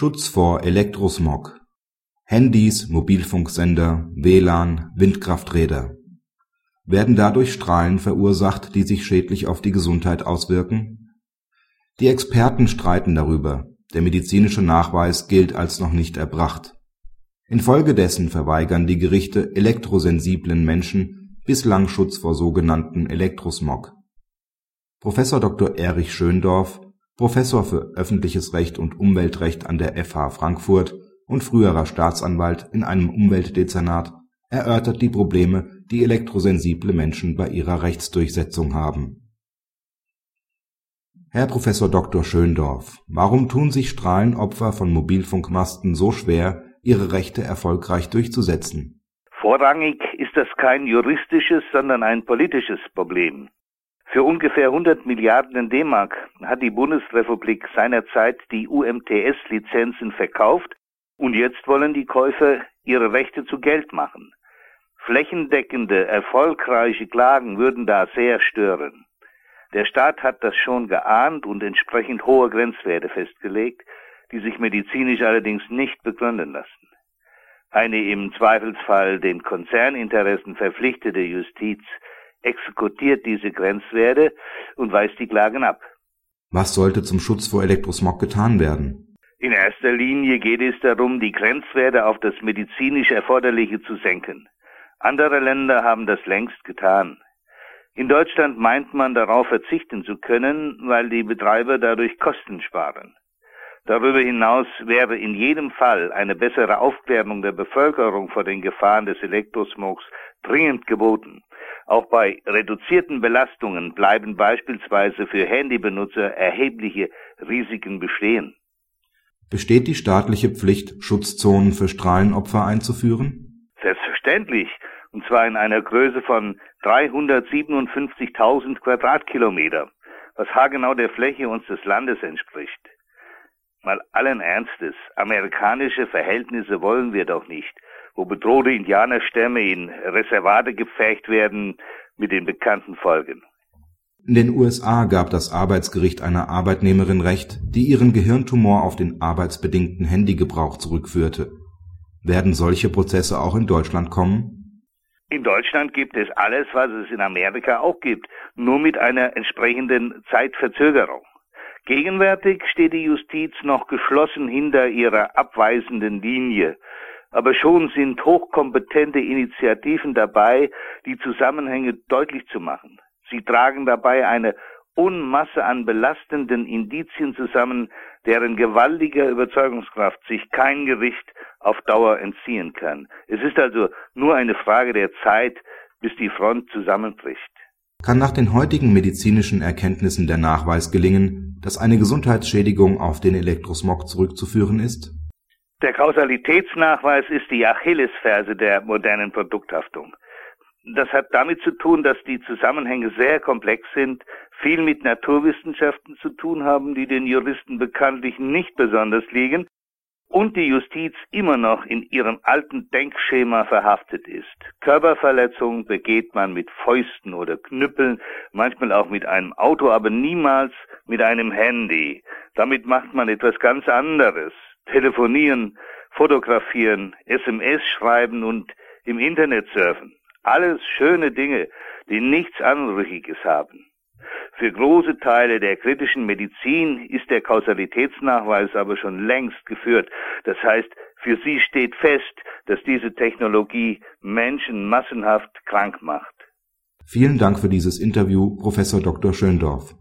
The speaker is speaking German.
Schutz vor Elektrosmog Handys, Mobilfunksender, WLAN, Windkrafträder. Werden dadurch Strahlen verursacht, die sich schädlich auf die Gesundheit auswirken? Die Experten streiten darüber, der medizinische Nachweis gilt als noch nicht erbracht. Infolgedessen verweigern die Gerichte elektrosensiblen Menschen bislang Schutz vor sogenannten Elektrosmog. Prof. Dr. Erich Schöndorf Professor für öffentliches Recht und Umweltrecht an der FH Frankfurt und früherer Staatsanwalt in einem Umweltdezernat, erörtert die Probleme, die elektrosensible Menschen bei ihrer Rechtsdurchsetzung haben. Herr Prof. Dr. Schöndorf, warum tun sich Strahlenopfer von Mobilfunkmasten so schwer, ihre Rechte erfolgreich durchzusetzen? Vorrangig ist das kein juristisches, sondern ein politisches Problem. Für ungefähr 100 Milliarden D-Mark hat die Bundesrepublik seinerzeit die UMTS-Lizenzen verkauft und jetzt wollen die Käufer ihre Rechte zu Geld machen. Flächendeckende, erfolgreiche Klagen würden da sehr stören. Der Staat hat das schon geahnt und entsprechend hohe Grenzwerte festgelegt, die sich medizinisch allerdings nicht begründen lassen. Eine im Zweifelsfall den Konzerninteressen verpflichtete Justiz exekutiert diese Grenzwerte und weist die Klagen ab. Was sollte zum Schutz vor Elektrosmog getan werden? In erster Linie geht es darum, die Grenzwerte auf das medizinisch Erforderliche zu senken. Andere Länder haben das längst getan. In Deutschland meint man darauf verzichten zu können, weil die Betreiber dadurch Kosten sparen. Darüber hinaus wäre in jedem Fall eine bessere Aufklärung der Bevölkerung vor den Gefahren des Elektrosmogs dringend geboten. Auch bei reduzierten Belastungen bleiben beispielsweise für Handybenutzer erhebliche Risiken bestehen. Besteht die staatliche Pflicht, Schutzzonen für Strahlenopfer einzuführen? Selbstverständlich, und zwar in einer Größe von 357.000 Quadratkilometer, was haargenau der Fläche unseres Landes entspricht. Mal allen Ernstes, amerikanische Verhältnisse wollen wir doch nicht wo bedrohte Indianerstämme in Reservate gepfercht werden, mit den bekannten Folgen. In den USA gab das Arbeitsgericht einer Arbeitnehmerin Recht, die ihren Gehirntumor auf den arbeitsbedingten Handygebrauch zurückführte. Werden solche Prozesse auch in Deutschland kommen? In Deutschland gibt es alles, was es in Amerika auch gibt, nur mit einer entsprechenden Zeitverzögerung. Gegenwärtig steht die Justiz noch geschlossen hinter ihrer abweisenden Linie, aber schon sind hochkompetente Initiativen dabei, die Zusammenhänge deutlich zu machen. Sie tragen dabei eine Unmasse an belastenden Indizien zusammen, deren gewaltiger Überzeugungskraft sich kein Gericht auf Dauer entziehen kann. Es ist also nur eine Frage der Zeit, bis die Front zusammenbricht. Kann nach den heutigen medizinischen Erkenntnissen der Nachweis gelingen, dass eine Gesundheitsschädigung auf den Elektrosmog zurückzuführen ist? Der Kausalitätsnachweis ist die Achillesferse der modernen Produkthaftung. Das hat damit zu tun, dass die Zusammenhänge sehr komplex sind, viel mit Naturwissenschaften zu tun haben, die den Juristen bekanntlich nicht besonders liegen, und die Justiz immer noch in ihrem alten Denkschema verhaftet ist. Körperverletzungen begeht man mit Fäusten oder Knüppeln, manchmal auch mit einem Auto, aber niemals mit einem Handy. Damit macht man etwas ganz anderes telefonieren, fotografieren, SMS schreiben und im Internet surfen. Alles schöne Dinge, die nichts Anrüchiges haben. Für große Teile der kritischen Medizin ist der Kausalitätsnachweis aber schon längst geführt. Das heißt, für sie steht fest, dass diese Technologie Menschen massenhaft krank macht. Vielen Dank für dieses Interview, Professor Dr. Schöndorf.